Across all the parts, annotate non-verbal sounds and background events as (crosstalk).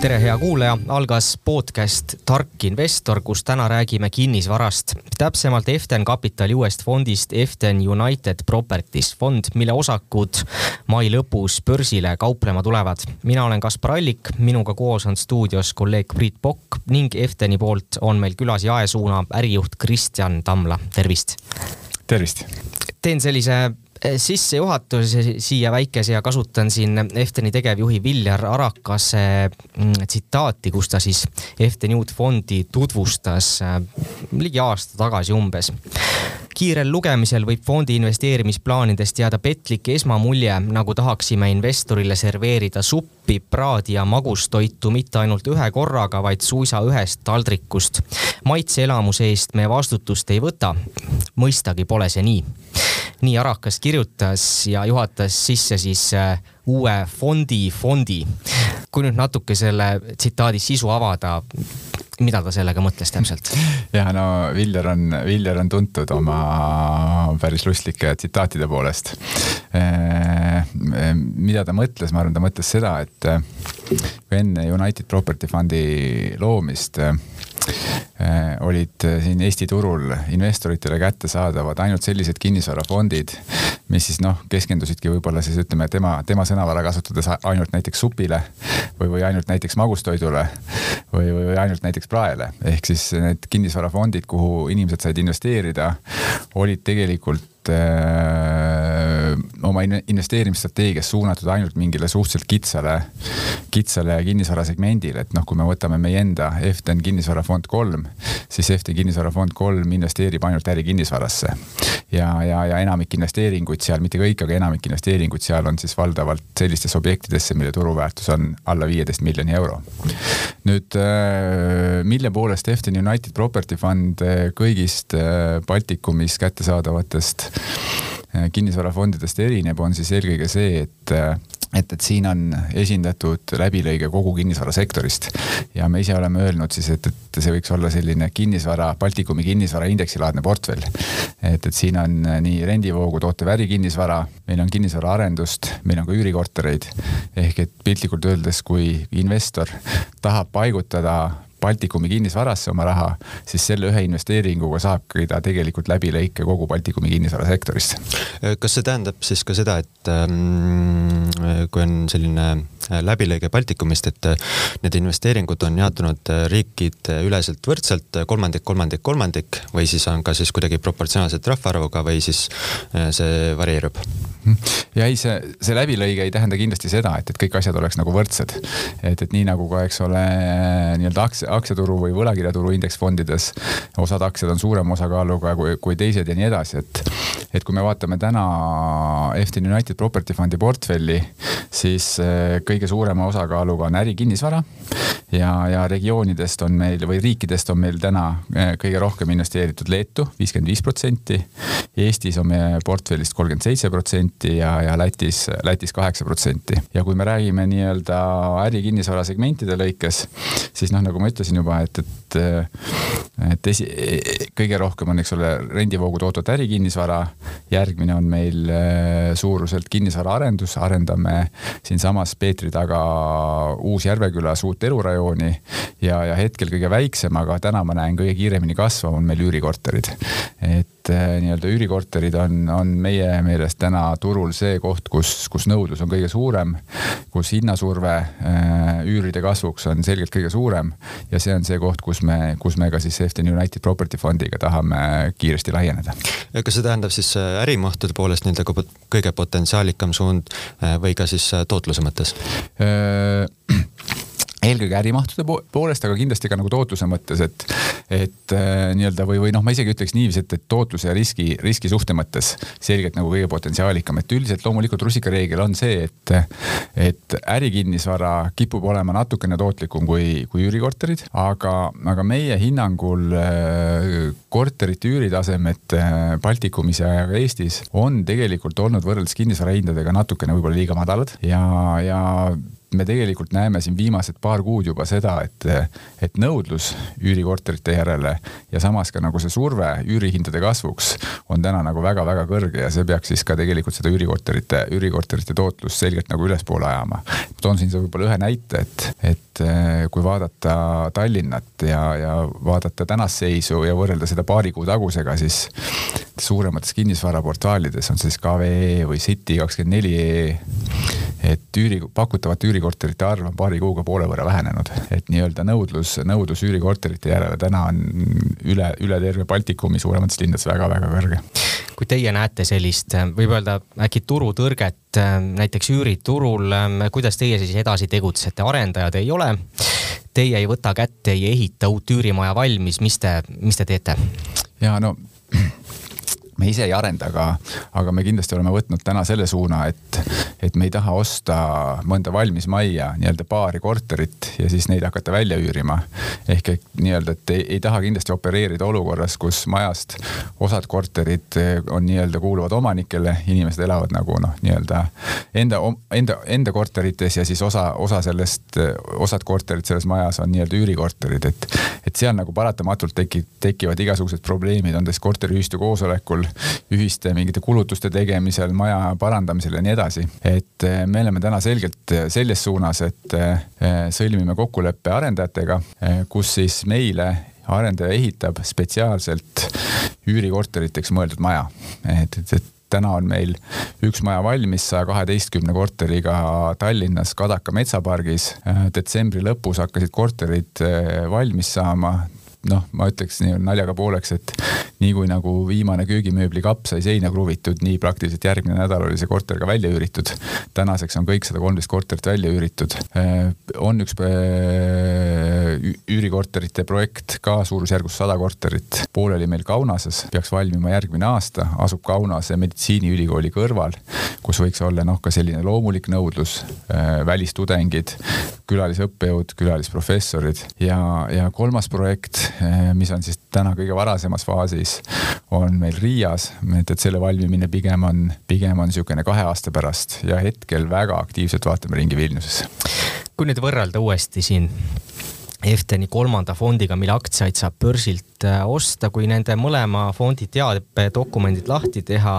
tere, hea kuulaja, algas podcast Tark investor, kus täna räägime kinnisvarast, täpsemalt Eften Capitali uuest fondist Eften United Properties, fond, mille osakud mai lõpus börsile kauplema tulevad. mina olen Kaspar Allik, minuga koos on stuudios kolleeg Priit Pokk ning Efteni poolt on meil külas jaesuuna ärijuht Kristjan Tamla, tervist. tervist. teen sellise sissejuhatuse siia väikese ja kasutan siin Efteni tegevjuhi Viljar Arakase mm, tsitaati, kus ta siis Efteni uut fondi tutvustas eh, ligi aasta tagasi umbes kiirel lugemisel võib fondi investeerimisplaanidest jääda petlik esmamulje, nagu tahaksime investorile serveerida suppi, praadi ja magustoitu mitte ainult ühe korraga, vaid suisa ühest taldrikust. maitseelamuse eest me vastutust ei võta. mõistagi pole see nii nii Arakas kirjutas ja juhatas sisse siis äh, uue fondi fondi. kui nüüd natuke selle tsitaadi sisu avada, mida ta sellega mõtles täpselt? (laughs) ja no Viljar on, Viljar on tuntud oma päris lustlike tsitaatide poolest. Äh, mida ta mõtles, ma arvan, ta mõtles seda, et äh, kui enne United Property Fundi loomist olid äh, siin Eesti turul investoritele kättesaadavad ainult sellised kinnisvarafondid, mis siis noh, keskendusidki võib-olla siis ütleme tema, tema sõnavara kasutades ainult näiteks supile või, või ainult näiteks magustoidule või, või ainult näiteks praele. ehk siis need kinnisvarafondid, kuhu inimesed said investeerida, olid tegelikult äh, oma investeerimisstrateegias suunatud ainult mingile suhteliselt kitsale, kitsale kinnisvarasegmendile, et noh, kui me võtame meie enda Eften kinnisvarafond kolm, siis Eften kinnisvarafond kolm investeerib ainult ärikinnisvarasse. ja, ja, ja enamik investeeringuid seal, mitte kõik, aga enamik investeeringuid seal on siis valdavalt sellistesse objektidesse, mille turuväärtus on alla viieteist miljoni euro. nüüd äh, mille poolest Eften United Property Fund äh, kõigist äh, Baltikumis kättesaadavatest Äh, kinnisvarafondidest erineb, on siis eelkõige see, et äh, et, et siin on esindatud läbilõige kogu kinnisvarasektorist ja me ise oleme öelnud siis, et, et see võiks olla selline kinnisvara, Baltikumi kinnisvaraindeksi laadne portfell. et, et siin on äh, nii rendivoogu tootev ärikinnisvara, meil on kinnisvaraarendust, meil on ka üürikortereid. ehk et piltlikult öeldes, kui investor tahab paigutada Baltikumi kinnisvarasse oma raha, siis selle ühe investeeringuga saabki ta tegelikult läbi lõike kogu Baltikumi kinnisvarasektorist. kas see tähendab siis ka seda, et ähm, kui on selline äh, läbilõige Baltikumist, et äh, need investeeringud on jaotunud äh, riikide üleselt võrdselt kolmandik, kolmandik, kolmandik või siis on ka siis kuidagi proportsionaalselt rahvaarvuga või siis see varieerub? ja ei, see, see läbilõige ei tähenda kindlasti seda, et, et kõik asjad oleks nagu võrdsed. et, et nii nagu ka, eks ole, nii-öelda aktsia, aktsiaturu või võlakirjaturu indeksfondides. osad aktsiad on suurema osakaaluga kui, kui teised ja nii edasi, et, et kui me vaatame täna Efton United Property Fundi portfelli, siis eh, kõige suurema osakaaluga on ärikinnisvara ja, ja regioonidest on meil või riikidest on meil täna eh, kõige rohkem investeeritud Leetu, viiskümmend viis protsenti. Eestis on meie portfellist kolmkümmend seitse protsenti ja, ja Lätis, Lätis kaheksa protsenti. ja kui me räägime nii-öelda ärikinnisvara segmentide lõikes, siis noh, nagu ma ütlesin juba, et, et, et esi, kõige rohkem on, eks ole, rendivoogu tootvat ärikinnisvara. järgmine on meil eh, suuruselt kinnisvaraarendus, arendame siinsamas Peetri taga Uus-Järvekülas uut elurajooni ja, ja hetkel kõige väiksem, aga täna ma näen kõige kiiremini kasvav on meil üürikorterid. et äh, nii-öelda üürikorterid on, on meie meelest täna turul see koht, kus, kus nõudlus on kõige suurem, kus hinnasurve äh, üüride kasvuks on selgelt kõige suurem ja see on see koht, kus me, kus me ka siis Efton United Property Fondiga tahame kiiresti laieneda. kas see tähendab siis äh, ärimahtude poolest nii-öelda kõige potentsiaalikam suund või ka siis tootluse mõttes? (clears throat) eelkõige ärimahtude poolest, aga kindlasti ka nagu tootluse mõttes, et, et äh, nii-öelda või, või noh, ma isegi ütleks niiviisi, et, et tootluse ja riski, riski suhte mõttes selgelt nagu kõige potentsiaalikam, et üldiselt loomulikult rusikareegel on see, et, et ärikinnisvara kipub olema natukene tootlikum kui, kui üürikorterid, aga, aga meie hinnangul äh, korterite üüritasemed äh, Baltikumis ja ka Eestis on tegelikult olnud võrreldes kinnisvarahindadega natukene võib-olla liiga madalad ja, ja me tegelikult näeme siin viimased paar kuud juba seda, et, et nõudlus üürikorterite järele ja samas ka nagu see surve üürihindade kasvuks on täna nagu väga-väga kõrge ja see peaks siis ka tegelikult seda üürikorterite, üürikorterite tootlust selgelt nagu ülespoole ajama. toon siin võib-olla ühe näite, et, et eh, kui vaadata Tallinnat ja, ja vaadata tänast seisu ja võrrelda seda paari kuu tagusega, siis suuremates kinnisvaraportaalides on siis KVE või City24 et üüri, pakutavate üürikorterite arv on paari kuuga poole võrra vähenenud, et nii-öelda nõudlus, nõudlus üürikorterite järele täna on üle, üle terve Baltikumi suuremates linnades väga-väga kõrge. kui teie näete sellist, võib öelda äkki turutõrget näiteks üüriturul, kuidas teie siis edasi tegutsete, arendajad ei ole, teie ei võta kätte, ei ehita uut üürimaja valmis, mis te, mis te teete? ja no (clears throat) me ise ei arenda, aga, aga me kindlasti oleme võtnud täna selle suuna, et, et me ei taha osta mõnda valmis majja, nii-öelda paari korterit ja siis neid hakata välja üürima. ehk et nii-öelda, et ei, ei taha kindlasti opereerida olukorras, kus majast osad korterid on nii-öelda kuuluvad omanikele, inimesed elavad nagu noh, nii-öelda enda, enda, enda korterites ja siis osa, osa sellest, osad korterid selles majas on nii-öelda üürikorterid, et, et seal nagu paratamatult tekib, tekivad igasugused probleemid, on siis korteriühistu koosolekul ühiste mingite kulutuste tegemisel, maja parandamisel ja nii edasi. Et eh, me oleme täna selgelt selles suunas, et eh, sõlmime kokkuleppe arendajatega, eh, kus siis meile arendaja ehitab spetsiaalselt üürikorteriteks mõeldud maja. et, et, et täna on meil üks maja valmis saja kaheteistkümne korteriga Tallinnas Kadaka metsapargis. detsembri lõpus hakkasid korterid valmis saama noh, ma ütleks nii naljaga pooleks, et nii kui nagu viimane köögimööbli kapp sai seina kruvitud, nii praktiliselt järgmine nädal oli see korter ka välja üüritud. tänaseks on kõik sada kolmteist korterit välja üüritud. Äh, on üks äh, üürikorterite projekt ka suurusjärgus sada korterit, pooleli meil Kaunases, peaks valmima järgmine aasta, asub Kaunase meditsiiniülikooli kõrval, kus võiks olla noh, ka selline loomulik nõudlus, äh, välistudengid, külalisõppejõud, külalisprofessorid. Ja, ja kolmas projekt Eh, mis on siis täna kõige varasemas faasis, on meil Riias, et, et selle valmimine pigem on, pigem on niisugune kahe aasta pärast ja hetkel väga aktiivselt vaatame ringi Vilniuses. kui nüüd võrrelda uuesti siin Efteni kolmanda fondiga, mille aktsiaid saab börsilt äh, osta, kui nende mõlema fondi teabedokumendid lahti teha,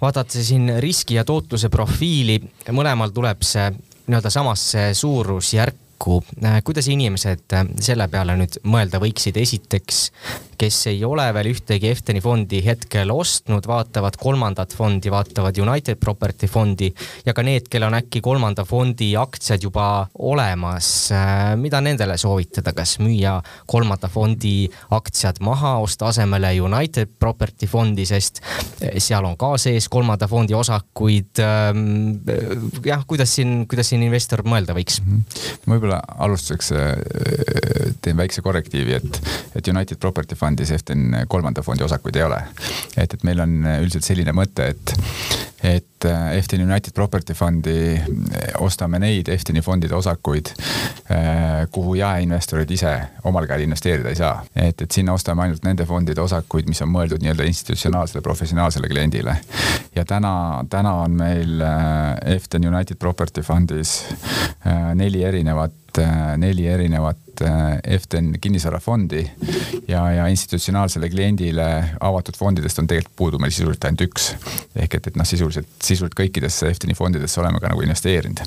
vaadata siin riski ja tootluse profiili, mõlemal tuleb see nii-öelda samasse suurusjärk kokku. Äh, kuidas inimesed äh, selle peale nüüd mõelda võiksid? esiteks, kes ei ole veel ühtegi Efteni fondi hetkel ostnud, vaatavad kolmandat fondi, vaatavad United Property fondi ja ka need, kellel on äkki kolmanda fondi aktsiad juba olemas. Äh, mida nendele soovitada, kas müüa kolmanda fondi aktsiad maha, osta asemele United Property fondi, sest seal on ka sees kolmanda fondi osakuid. Ähm, jah, kuidas siin, kuidas siin investor mõelda võiks? Mhm. võib-olla võib-olla alustuseks äh, teen väikse korrektiivi, et, et United Property Fundis Eften kolmanda fondi osakuid ei ole. et, et meil on üldiselt selline mõte, et, et äh, Eften United Property Fundi äh, ostame neid Efteni fondide osakuid, kuhu jaeinvestorid ise omal käel investeerida ei saa. et, et sinna ostame ainult nende fondide osakuid, mis on mõeldud nii-öelda institutsionaalsele, professionaalsele kliendile. ja täna, täna on meil Eften United Property Fundis neli erinevat Äh, neli erinevat äh, FTN kinnisvarafondi ja, ja institutsionaalsele kliendile avatud fondidest on tegelikult puudu meil sisuliselt ainult üks. ehk et, et noh, sisuliselt, sisuliselt kõikidesse FTN-i fondidesse oleme ka nagu investeerinud.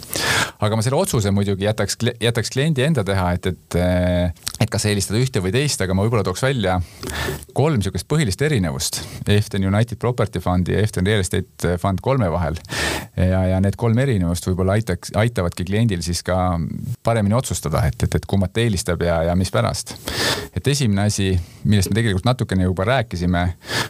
aga ma selle otsuse muidugi jätaks, jätaks kliendi enda teha, et, et, äh, et kas eelistada ühte või teist, aga ma võib-olla tooks välja kolm sihukest põhilist erinevust FTN United Property Fundi ja FTN Real Estate Fund kolme vahel. ja, ja need kolm erinevust võib-olla aitaks, aitavadki kliendil siis ka paremini otsustada, et, et, et kummat ta eelistab ja, ja mispärast. Et esimene asi, millest me tegelikult natukene juba rääkisime,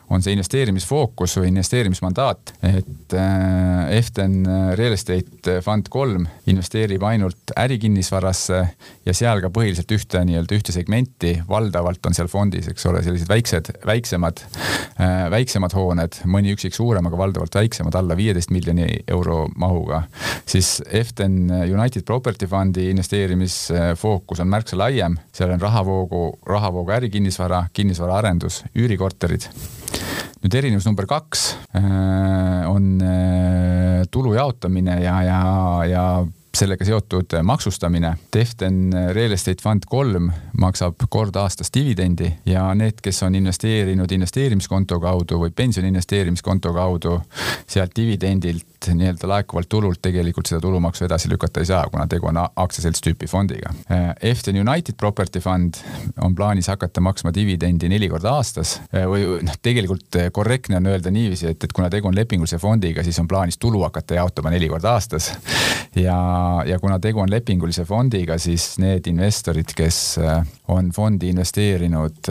on see investeerimisfookus või investeerimismandaat. et äh, Eften Real Estate Fund kolm investeerib ainult ärikinnisvarasse ja seal ka põhiliselt ühte nii-öelda ühte segmenti, valdavalt on seal fondis, eks ole, sellised väiksed, väiksemad äh,, väiksemad hooned, mõni üksik suurem, aga valdavalt väiksemad, alla viieteist miljoni euro mahuga. siis Eften United Property Fundi investeerimisfookus on märksa laiem, seal on rahavoogu, rahavoogu ärikinnisvara, kinnisvaraarendus, üürikorterid. nüüd erinevus number kaks äh, on äh, tulu jaotamine ja, ja, ja sellega seotud maksustamine. Deften Real Estate Fund kolm maksab kord aastas dividendi ja need, kes on investeerinud investeerimiskonto kaudu või pensioni investeerimiskonto kaudu, sealt dividendilt nii-öelda laekuvalt tulult tegelikult seda tulumaksu edasi lükata ei saa, kuna tegu on aktsiaselts tüüpi fondiga. Efton United Property Fund on plaanis hakata maksma dividendi neli korda aastas või noh, tegelikult korrektne on öelda niiviisi, et, et kuna tegu on lepingulise fondiga, siis on plaanis tulu hakata jaotama neli korda aastas. ja, ja kuna tegu on lepingulise fondiga, siis need investorid, kes on fondi investeerinud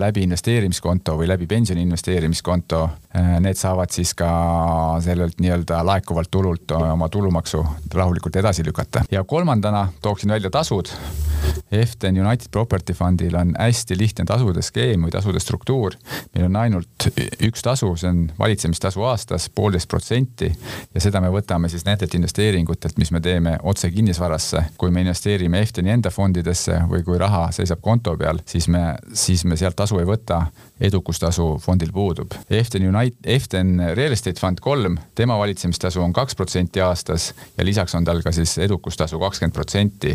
läbi investeerimiskonto või läbi pensioni investeerimiskonto, need saavad siis ka sellelt nii-öelda laekuvalt tulult oma tulumaksu rahulikult edasi lükata. ja kolmandana tooksin välja tasud. Eften United Property Fundil on hästi lihtne tasude skeem või tasude struktuur. meil on ainult üks tasu, see on valitsemistasu aastas, poolteist protsenti ja seda me võtame siis nendelt investeeringutelt, mis me teeme otse kinnisvarasse. kui me investeerime Efteni enda fondidesse või kui raha seisab konto peal, siis me, siis me sealt tasu ei võta edukustasu fondil puudub. Eften Unite, Eften Real Estate Fund kolm, tema valitsemistasu on kaks protsenti aastas ja lisaks on tal ka siis edukustasu kakskümmend protsenti.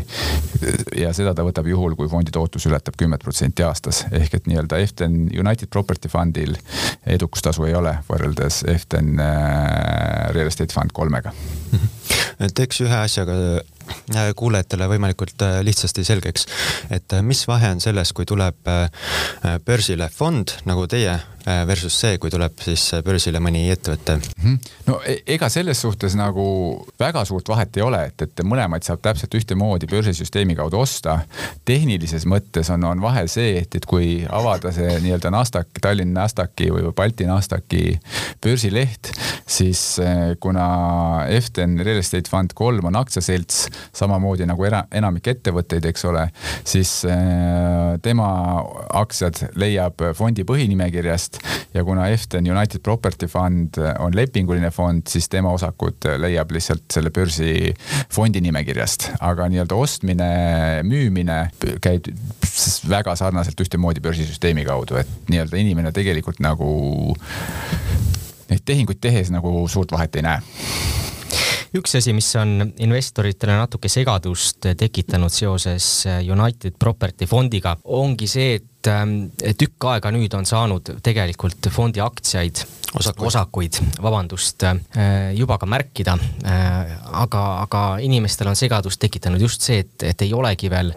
ja seda ta võtab juhul, kui fondi tootlus ületab kümmet protsenti aastas, ehk et nii-öelda Eften United Property Fundil edukustasu ei ole võrreldes Eften äh, Real Estate Fund kolmega. teeks ühe asjaga kuulajatele võimalikult äh, lihtsasti selgeks, et äh, mis vahe on selles, kui tuleb börsile fond nagu teie versus see, kui tuleb siis börsile mõni ettevõte mm? -hmm. no e-, ega selles suhtes nagu väga suurt vahet ei ole, et, et mõlemaid saab täpselt ühtemoodi börsisüsteemi kaudu osta. tehnilises mõttes on, on vahe see, et, et kui avada see nii-öelda Nasdaq, Tallinna Nasdaqi või Balti Nasdaqi börsileht, siis kuna Eften Real Estate Fund kolm on aktsiaselts, samamoodi nagu era, enamik ettevõtteid, eks ole, siis äh, tema aktsiad leiab fondi põhinimekirjast ja kuna Eften United Property Fund on lepinguline fond, siis tema osakud leiab lihtsalt selle börsi fondi nimekirjast, aga nii-öelda ostmine, müümine käib väga sarnaselt ühtemoodi börsisüsteemi kaudu, et nii-öelda inimene tegelikult nagu neid tehinguid tehes nagu suurt vahet ei näe. Üks asi, mis on investoritele natuke segadust tekitanud seoses United Property fondiga, ongi see, et ähm, tükk aega nüüd on saanud tegelikult fondi aktsiaid osakuid, osakuid, vabandust, äh, juba ka märkida. Äh, aga, aga inimestel on segadust tekitanud just see, et, et ei olegi veel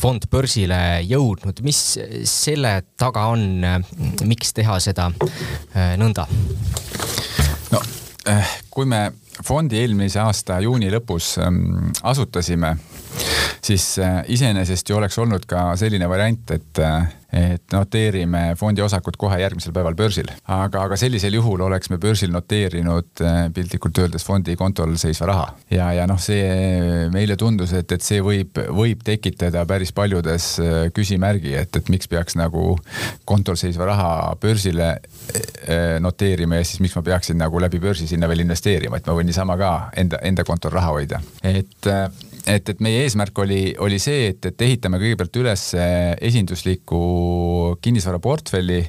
fond börsile jõudnud. mis selle taga on, miks teha seda äh, nõnda? no kui me fondi eelmise aasta juuni lõpus ähm, asutasime, siis äh, iseenesest ju oleks olnud ka selline variant, et äh, et noteerime fondi osakut kohe järgmisel päeval börsil. aga, aga sellisel juhul oleks me börsil noteerinud eh, piltlikult öeldes fondi kontol seisva raha. ja, ja noh, see meile tundus, et, et see võib, võib tekitada päris paljudes küsimärgi, et, et miks peaks nagu kontol seisva raha börsile noteerima ja siis miks ma peaksin nagu läbi börsi sinna veel investeerima, et ma võin niisama ka enda, enda kontol raha hoida. et et, et meie eesmärk oli, oli see, et, et ehitame kõigepealt üles esindusliku kinnisvaraportfelli,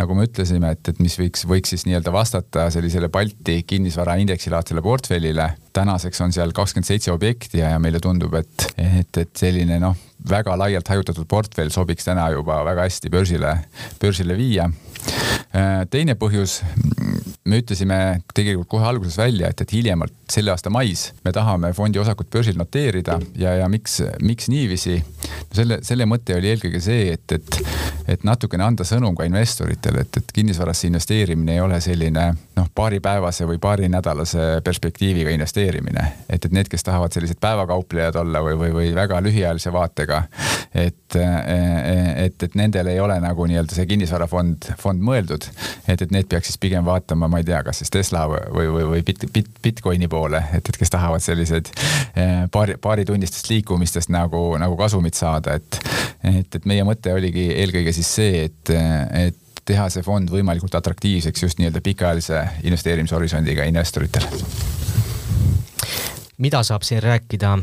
nagu me ütlesime, et, et mis võiks, võiks siis nii-öelda vastata sellisele Balti kinnisvaraindeksi laadsele portfellile. tänaseks on seal kakskümmend seitse objekti ja, ja meile tundub, et, et, et selline noh, väga laialt hajutatud portfell sobiks täna juba väga hästi börsile, börsile viia. teine põhjus me ütlesime tegelikult kohe alguses välja, et, et hiljemalt selle aasta mais me tahame fondi osakut börsil noteerida ja, ja miks, miks niiviisi? selle, selle mõte oli eelkõige see, et, et, et natukene anda sõnum ka investoritele, et, et kinnisvarasse investeerimine ei ole selline noh, paaripäevase või paarinädalase perspektiiviga investeerimine. et, et need, kes tahavad sellised päevakauplejad olla või, või, või väga lühiajalise vaatega, et, et, et nendel ei ole nagu nii-öelda see kinnisvarafond, fond mõeldud. et, et need peaks siis pigem vaatama ma ei tea, kas siis Tesla või, või, või bit, bit, Bitcoini poole, et, et kes tahavad selliseid eh, paari, paaritunnistest liikumistest nagu, nagu kasumit saada, et, et, et meie mõte oligi eelkõige siis see, et, et teha see fond võimalikult atraktiivseks just nii-öelda pikaajalise investeerimishorisondiga investoritele mida saab siin rääkida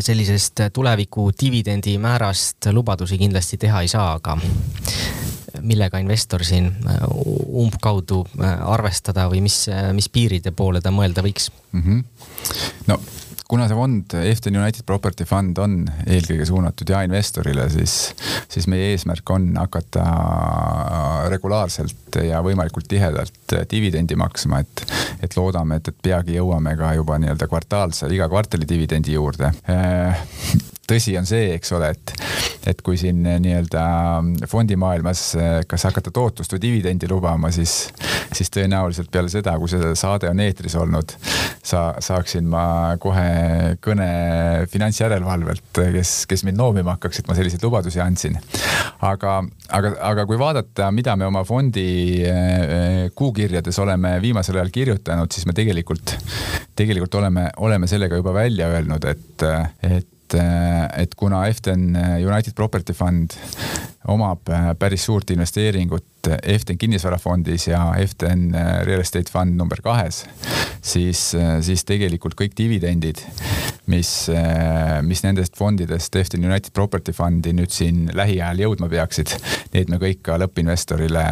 sellisest tuleviku dividendimäärast, lubadusi kindlasti teha ei saa, aga millega investor siin äh, umbkaudu äh, arvestada või mis, äh, mis piiride poole ta mõelda võiks mm? -hmm. no kuna see fond, Efton United Property Fund on eelkõige suunatud jaeinvestorile, siis, siis meie eesmärk on hakata regulaarselt ja võimalikult tihedalt dividendi maksma, et, et loodame, et, et peagi jõuame ka juba nii-öelda kvartaalse, iga kvartali dividendi juurde tõsi on see, eks ole, et, et kui siin nii-öelda fondimaailmas kas hakata tootlust või dividendi lubama, siis, siis tõenäoliselt peale seda, kui see saade on eetris olnud, sa, saaksin ma kohe kõne finantsjärelevalvelt, kes, kes mind noomima hakkaks, et ma selliseid lubadusi andsin. aga, aga, aga kui vaadata, mida me oma fondi eh, kuukirjades oleme viimasel ajal kirjutanud, siis me tegelikult, tegelikult oleme, oleme sellega juba välja öelnud, et, et et, et kuna Eften United Property Fund omab päris suurt investeeringut Eften kinnisvarafondis ja Eften Real Estate Fund number kahes, siis, siis tegelikult kõik dividendid, mis, mis nendest fondidest Eften United Property Fundi nüüd siin lähiajal jõudma peaksid, need me kõik ka lõppinvestorile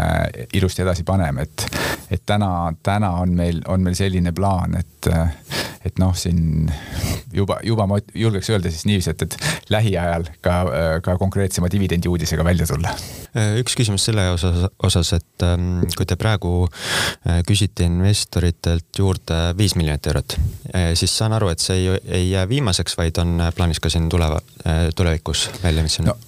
ilusti edasi paneme, et, et täna, täna on meil, on meil selline plaan, et, et noh, siin juba, juba ma julgeks öelda siis niiviisi, et, et lähiajal ka, ka konkreetsema dividendi uudisega välja tulla. üks küsimus selle osas, osas, et ähm, kui te praegu äh, küsite investoritelt juurde viis miljonit eurot, äh, siis saan aru, et see ei, ei jää viimaseks, vaid on plaanis ka siin tuleva, äh, tulevikus välja missioon no.?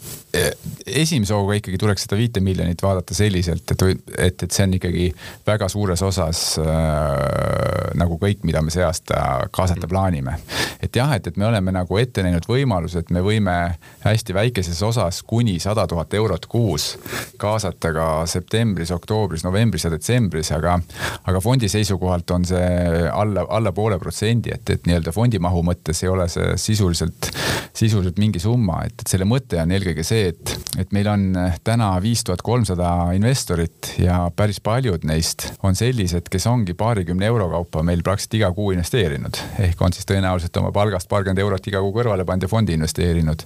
Esimese hooga ikkagi tuleks seda viite miljonit vaadata selliselt, et, et, et see on ikkagi väga suures osas äh, nagu kõik, mida me see aasta kaasata plaanime. et jah, et, et me oleme nagu ette näinud võimaluse, et me võime hästi väikeses osas kuni sada tuhat eurot kuus kaasata ka septembris, oktoobris, novembris ja detsembris, aga, aga fondi seisukohalt on see alla, alla poole protsendi, et, et nii-öelda fondi mahu mõttes ei ole see sisuliselt, sisuliselt mingi summa, et, et selle mõte on eelkõige see, et, et meil on täna viis tuhat kolmsada investorit ja päris paljud neist on sellised, kes ongi paarikümne euro kaupa meil praktiliselt iga kuu investeerinud. ehk on siis tõenäoliselt oma palgast paarkümmend eurot iga kuu kõrvale pannud ja fondi investeerinud.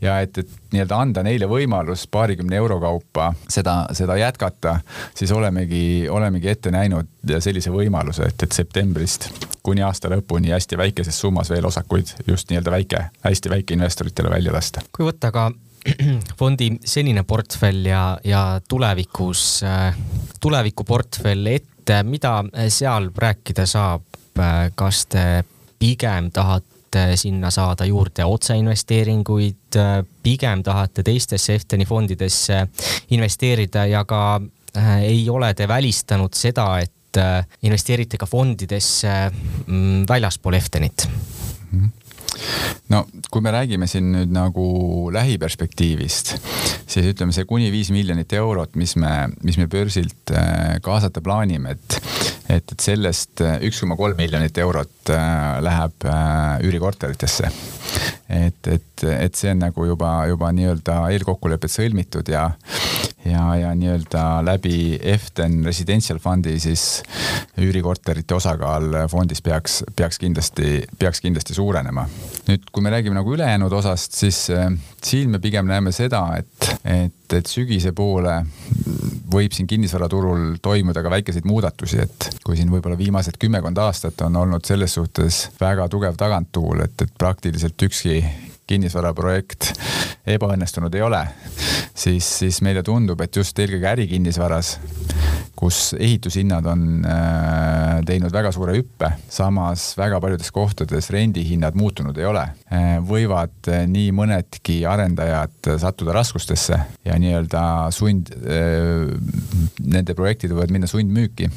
ja et, et nii-öelda anda neile võimalus paarikümne euro kaupa seda, seda jätkata, siis olemegi, olemegi ette näinud sellise võimaluse, et, et septembrist kuni aasta lõpuni hästi väikeses summas veel osakuid just nii-öelda väike, hästi väikeinvestoritele välja lasta. kui võtta ka (clears throat) fondi senine portfell ja, ja tulevikus, äh, tulevikuportfell ette, mida seal rääkida saab? kas te pigem tahate sinna saada juurde otseinvesteeringuid, pigem tahate teistesse Efteni fondidesse investeerida ja ka äh, ei ole te välistanud seda, et äh, investeerite ka fondidesse mm, väljaspool Eftenit mm? -hmm no kui me räägime siin nüüd nagu lähiperspektiivist, siis ütleme see kuni viis miljonit eurot, mis me, mis me börsilt äh, kaasata plaanime, et, et, et sellest äh, üks koma kolm miljonit eurot äh, läheb üürikorteritesse. et, et, et see on nagu juba, juba nii-öelda eelkokkulepped sõlmitud ja, ja, ja nii-öelda läbi Eften Residential Fundi siis üürikorterite osakaal fondis peaks, peaks kindlasti, peaks kindlasti suurenema. nüüd, kui me räägime nagu ülejäänud osast, siis äh, siin me pigem näeme seda, et, et, et sügise poole võib siin kinnisvaraturul toimuda ka väikeseid muudatusi, et kui siin võib-olla viimased kümmekond aastat on olnud selles suhtes väga tugev taganttuul, et, et praktiliselt ükski kinnisvaraprojekt ebaõnnestunud ei ole, siis, siis meile tundub, et just eelkõige ärikinnisvaras, kus ehitushinnad on äh, teinud väga suure hüppe, samas väga paljudes kohtades rendihinnad muutunud ei ole äh,, võivad äh, nii mõnedki arendajad sattuda raskustesse ja nii-öelda sund nende projektid võivad minna sundmüüki.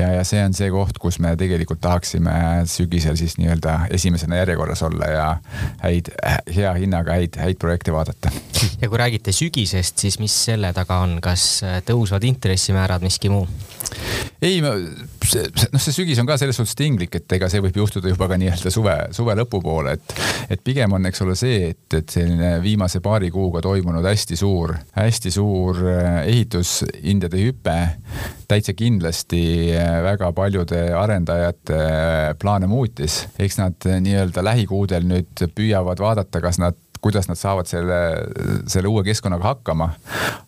Ja, ja see on see koht, kus me tegelikult tahaksime sügisel siis nii-öelda esimesena järjekorras olla ja häid hea hinnaga häid, häid projekte vaadata. ja kui räägite sügisest, siis mis selle taga on, kas tõusvad intressimäärad, miski muu? ei, noh, see sügis on ka selles suhtes tinglik, et ega see võib juhtuda juba ka nii-öelda suve, suve lõpupoole, et, et pigem on, eks ole, see, et, et selline viimase paari kuuga toimunud hästi suur, hästi suur äh, ehitushindade hüpe täitsa kindlasti äh, väga paljude arendajate äh, plaane muutis. eks nad nii-öelda lähikuudel nüüd püüavad vaadata, kas nad kuidas nad saavad selle, selle uue keskkonnaga hakkama.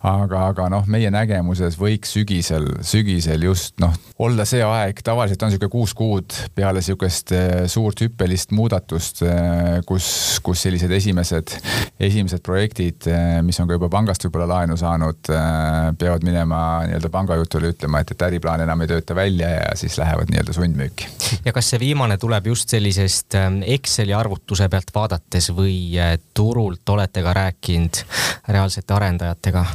aga, aga noh, meie nägemuses võiks sügisel, sügisel just noh, olla see aeg, tavaliselt on sihuke kuus kuud peale sihukest eh, suurt hüppelist muudatust, eh, kus, kus sellised esimesed, esimesed projektid, eh, mis on ka juba pangast võib-olla laenu saanud, peavad minema nii-öelda pangajutule ütlema, et, et äriplaan enam ei tööta välja ja siis lähevad nii-öelda sundmüüki. ja kas see viimane tuleb just sellisest Exceli arvutuse pealt vaadates või turult olete ka rääkinud reaalsete arendajatega?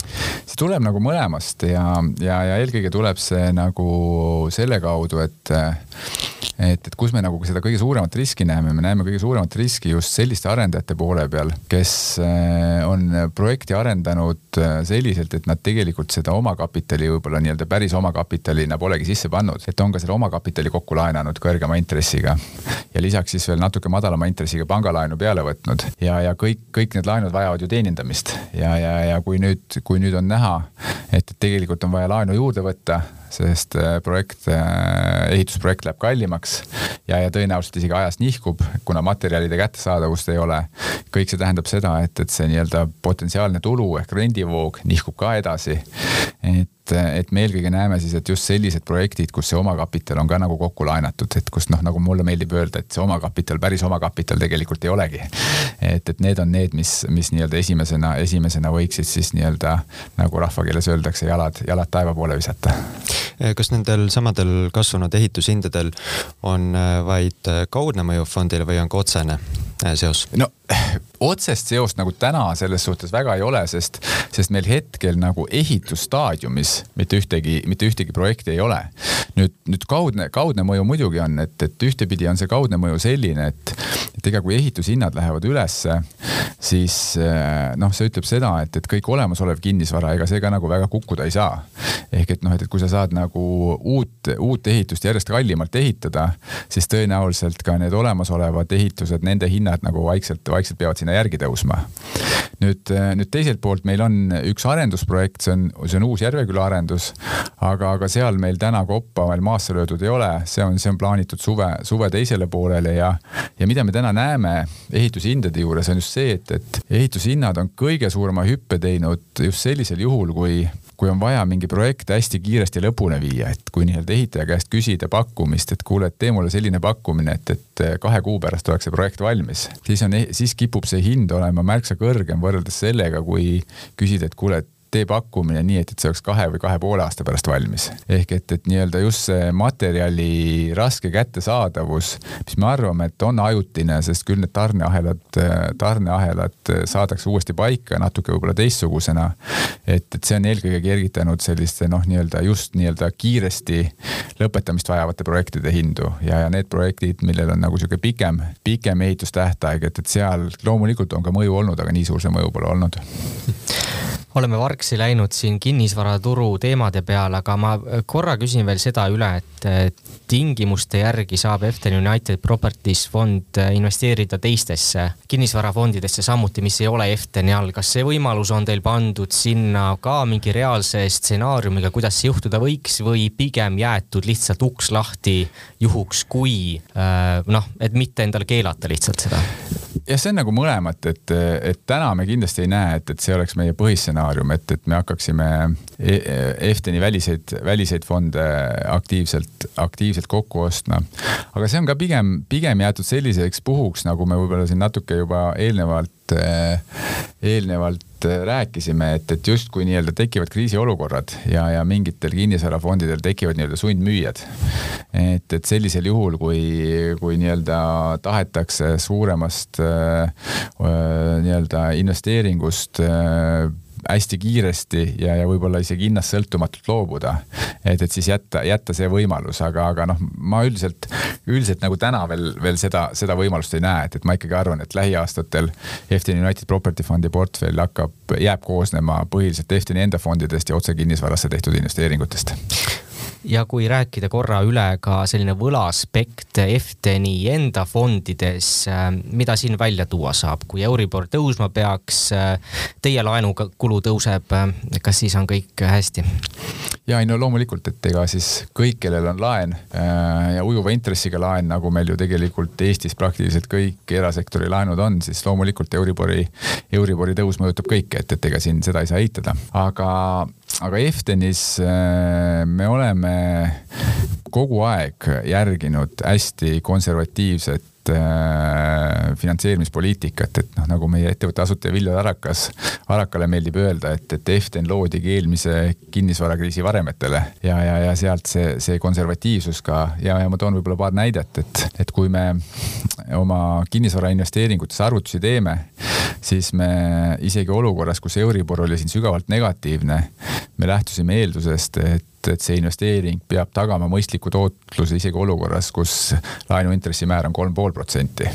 see tuleb nagu mõlemast ja, ja, ja eelkõige tuleb see nagu selle kaudu, et et, et kus me nagu seda kõige suuremat riski näeme, me näeme kõige suuremat riski just selliste arendajate poole peal, kes eh, on projekti arendanud eh, selliselt, et nad tegelikult seda omakapitali võib-olla nii-öelda päris omakapitalina polegi sisse pannud, et on ka selle omakapitali kokku laenanud kõrgema intressiga. Ja lisaks siis veel natuke madalama intressiga pangalaenu peale võtnud. Ja, ja kõik, kõik need laenud vajavad ju teenindamist. Ja, ja, ja kui nüüd, kui nüüd on näha, et tegelikult on vaja laenu juurde võtta sest äh, projekt, äh, ehitusprojekt läheb kallimaks ja, ja tõenäoliselt isegi ajas nihkub, kuna materjalide kättesaadavust ei ole. kõik see tähendab seda, et, et see nii-öelda potentsiaalne tulu ehk rendivoog nihkub ka edasi. et et, et me eelkõige näeme siis, et just sellised projektid, kus see omakapital on ka nagu kokku laenatud, et kus noh, nagu mulle meeldib öelda, et see omakapital, päris omakapital tegelikult ei olegi. et, et need on need, mis, mis nii-öelda esimesena, esimesena võiksid siis nii-öelda nagu rahvakeeles öeldakse, jalad, jalad taeva poole visata. kas nendel samadel kasvanud ehitushindadel on äh, vaid äh, kaudne mõju fondile või on ka otsene äh, seos? no otsest seost nagu täna selles suhtes väga ei ole, sest, sest meil hetkel nagu ehitusstaadiumis mitte ühtegi, mitte ühtegi projekti ei ole. nüüd, nüüd kaudne, kaudne mõju muidugi on, et, et ühtepidi on see kaudne mõju selline, et, et ega kui ehitushinnad lähevad ülesse, siis eh, noh, see ütleb seda, et, et kõik olemasolev kinnisvara, ega see ka nagu väga kukkuda ei saa. ehk et noh, et, et kui sa saad nagu uut, uut ehitust järjest kallimalt ehitada, siis tõenäoliselt ka need olemasolevad ehitused, nende hinnad nagu vaikselt, vaikselt peavad sinna järgi tõusma. nüüd, eh, nüüd teiselt poolt meil on üks arendusprojekt, see on, see on uus Järveküla arendus, aga, aga seal meil täna koppa veel maasse löödud ei ole, see on, see on plaanitud suve, suve teisele poolele ja, ja mida me täna näeme ehitushindade juures on just see, et, et ehitushinnad on kõige suurema hüppe teinud just sellisel juhul, kui kui on vaja mingi projekt hästi kiiresti lõpuni viia, et kui nii-öelda ehitaja käest küsida pakkumist, et kuule, et tee mulle selline pakkumine, et, et kahe kuu pärast oleks see projekt valmis, siis on, siis kipub see hind olema märksa kõrgem võrreldes sellega, kui küsida, et kuule, et tee pakkumine nii, et, et see oleks kahe või kahe poole aasta pärast valmis. ehk et, et nii-öelda just see materjali raske kättesaadavus, mis me arvame, et on ajutine, sest küll need tarneahelad, tarneahelad saadakse uuesti paika natuke võib-olla teistsugusena. et, et see on eelkõige kergitanud selliste noh, nii-öelda just nii-öelda kiiresti lõpetamist vajavate projektide hindu ja, ja need projektid, millel on nagu sihuke pikem, pikem ehitustähtaeg, et, et seal loomulikult on ka mõju olnud, aga nii suur see mõju pole olnud (laughs) oleme vargsi läinud siin kinnisvaraturu teemade peale, aga ma korra küsin veel seda üle, et tingimuste järgi saab Efton United Properties fond investeerida teistesse kinnisvarafondidesse samuti, mis ei ole Eftoni all. kas see võimalus on teil pandud sinna ka mingi reaalse stsenaariumiga, kuidas see juhtuda võiks või pigem jäetud lihtsalt uks lahti juhuks, kui äh, noh, et mitte endale keelata lihtsalt seda? jah, see on nagu mõlemat, et, et täna me kindlasti ei näe, et, et see oleks meie põhistsenaarium, et, et me hakkaksime EFTN-i väliseid, väliseid fonde aktiivselt, aktiivselt kokku ostma. aga see on ka pigem, pigem jäetud selliseks puhuks, nagu me võib-olla siin natuke juba eelnevalt, eelnevalt rääkisime, et, et justkui nii-öelda tekivad kriisiolukorrad ja, ja mingitel kinnisvarafondidel tekivad nii-öelda sundmüüjad. et, et sellisel juhul, kui, kui nii-öelda tahetakse suuremast äh, nii-öelda investeeringust äh, hästi kiiresti ja, ja võib-olla isegi hinnast sõltumatult loobuda. et, et siis jätta, jätta see võimalus, aga, aga noh, ma üldiselt, üldiselt nagu täna veel, veel seda, seda võimalust ei näe, et, et ma ikkagi arvan, et lähiaastatel Efton United Property Fundi portfell hakkab, jääb koosnema põhiliselt Eftoni enda fondidest ja otse kinnisvarasse tehtud investeeringutest ja kui rääkida korra üle ka selline võla aspekt Efteni enda fondides, äh, mida siin välja tuua saab, kui Euribor tõusma peaks, äh, teie laenukulu tõuseb, äh, kas siis on kõik hästi? ja ei no loomulikult, et ega siis kõik, kellel on laen ja ujuva intressiga laen, nagu meil ju tegelikult Eestis praktiliselt kõik erasektori laenud on, siis loomulikult Euribori, Euribori tõus mõjutab kõike, et, et ega siin seda ei saa eitada, aga aga Eftenis äh, me oleme kogu aeg järginud hästi konservatiivset äh, finantseerimispoliitikat, et noh, nagu meie ettevõtte asutaja Viljar Arakas, Arakale meeldib öelda, et, et Eften loodigi eelmise kinnisvarakriisi varemetele ja, ja, ja sealt see, see konservatiivsus ka. Ja, ja ma toon võib-olla paar näidet, et, et kui me oma kinnisvara investeeringutes arvutusi teeme, siis me isegi olukorras, kus Euribor oli siin sügavalt negatiivne, me lähtusime eeldusest, et et see investeering peab tagama mõistliku tootluse isegi olukorras, kus laenu intressimäär on kolm pool protsenti.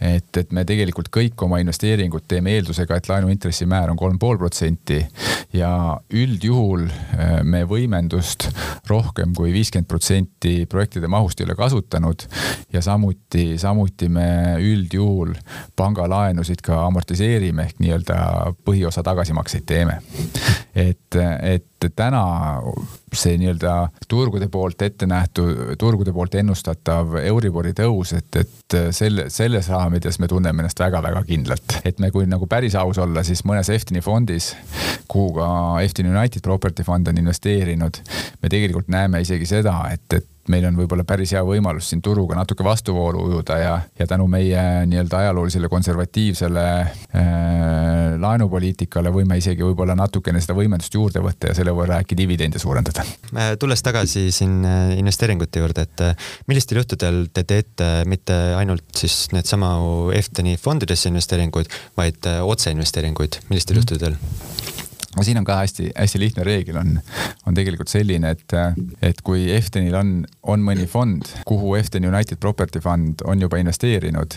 et, et me tegelikult kõik oma investeeringud teeme eeldusega, et laenu intressimäär on kolm pool protsenti ja üldjuhul äh, me võimendust rohkem kui viiskümmend protsenti projektide mahust ei ole kasutanud ja samuti, samuti me üldjuhul pangalaenusid ka amortiseerime ehk nii-öelda põhiosa tagasimakseid teeme. et, et täna see nii-öelda turgude poolt ette nähtud, turgude poolt ennustatav Euribori tõus, et, et selle, selles raamides me tunneme ennast väga-väga kindlalt. et me, kui nagu päris aus olla, siis mõnes Eftini fondis, kuhu ka Eftin United Property Fund on investeerinud, me tegelikult näeme isegi seda, et, et meil on võib-olla päris hea võimalus siin turuga natuke vastuvoolu ujuda ja, ja tänu meie nii-öelda ajaloolisele konservatiivsele äh, laenupoliitikale võime isegi võib-olla natukene seda võimendust juurde võtta ja selle võrra äkki dividende suurendada. Tulles tagasi siin äh, investeeringute juurde, et äh, millistel juhtudel te teete mitte ainult siis needsama Efteni fondidesse investeeringuid, vaid äh, otseinvesteeringuid, millistel mm. juhtudel? Siin on ka hästi-hästi lihtne reegel on, on tegelikult selline, et, et kui Eftenil on, on mõni fond, kuhu Eften United Property Fund on juba investeerinud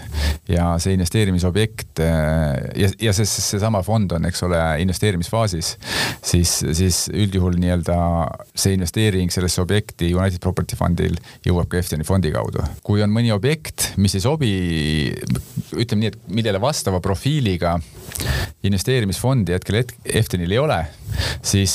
ja see investeerimisobjekt ja, ja see, seesama fond on, eks ole, investeerimisfaasis, siis, siis üldjuhul nii-öelda see investeering sellesse objekti United Property Fundil jõuab ka Efteni fondi kaudu. kui on mõni objekt, mis ei sobi, ütleme nii, et millele vastava profiiliga investeerimisfondi hetkel Eftenil ei ole, ole, siis,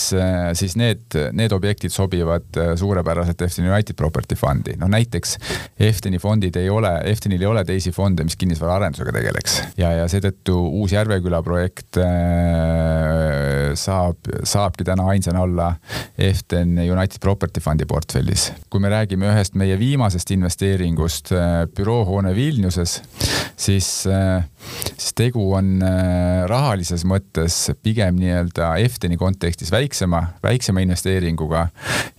siis need, need objektid sobivad äh, suurepäraselt Efton United Property Fundi. noh näiteks Eftoni fondid ei ole, Eftonil ei ole teisi fonde, mis kinnisvaraarendusega tegeleks ja, ja seetõttu uus Järveküla projekt äh, saab, saabki täna ainsana olla Efton United Property Fundi portfellis. kui me räägime ühest meie viimasest investeeringust, äh, büroohoone Vilniuses, siis, siis tegu on rahalises mõttes pigem nii-öelda Efteni kontekstis väiksema, väiksema investeeringuga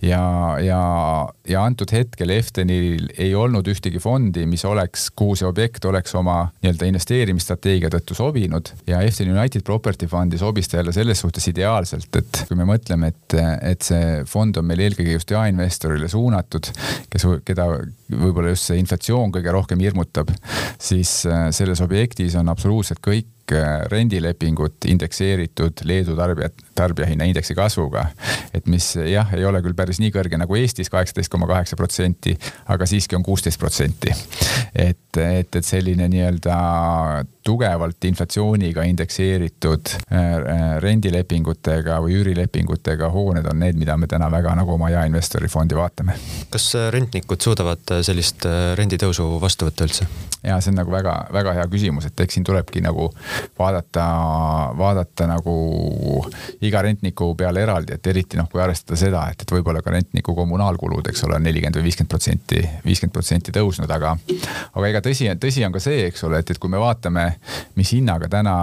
ja, ja, ja antud hetkel Eftenil ei olnud ühtegi fondi, mis oleks, kuhu see objekt oleks oma nii-öelda investeerimisstrateegia tõttu sobinud. Ja Eften United Property Fundi sobis ta jälle selles suhtes ideaalselt, et kui me mõtleme, et, et see fond on meil eelkõige just jaeinvestorile suunatud, kes, keda võib-olla just see inflatsioon kõige rohkem hirmutab, siis äh, selles objektis on absoluutselt kõik Äh, rendilepingud indekseeritud Leedu tarbijat, tarbijahinnaindeksi kasvuga. et mis jah, ei ole küll päris nii kõrge nagu Eestis, kaheksateist koma kaheksa protsenti, aga siiski on kuusteist protsenti. et, et, et selline nii-öelda tugevalt inflatsiooniga indekseeritud äh, rendilepingutega või üürilepingutega hooned on need, mida me täna väga nagu oma jaeinvestori fondi vaatame. kas äh, rentnikud suudavad sellist renditõusu vastu võtta üldse? ja see on nagu väga-väga hea küsimus, et eks siin tulebki nagu vaadata, vaadata nagu iga rentniku peale eraldi, et eriti noh, kui arvestada seda, et, et võib-olla ka rentniku kommunaalkulud, eks ole, nelikümmend või viiskümmend protsenti, viiskümmend protsenti tõusnud, aga, aga ega tõsi, tõsi on ka see, eks ole, et, et kui me vaatame, mis hinnaga täna